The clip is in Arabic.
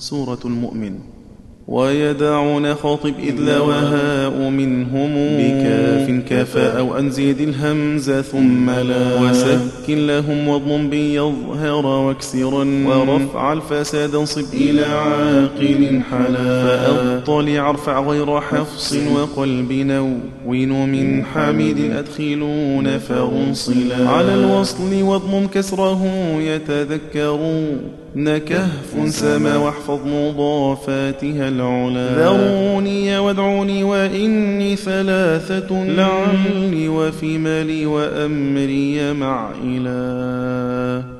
سورة المؤمن. ويدعون خاطب إذ لا وهاء منهم بكاف كفى أو أنزيد الهمز ثم لا. وسكن لهم واضم بيظهر واكسرا. ورفع الفساد انصب إلى عاقل حلا. فأطلع ارفع غير حفص وقلب نون من حميد أدخلون فأنصلا. على الوصل واضم كسره يتذكرون نكهف سما واحفظ مضافاتها العلا. ذروني وادعوني وإني ثلاثة لعلي وفي مالي وأمري مع إله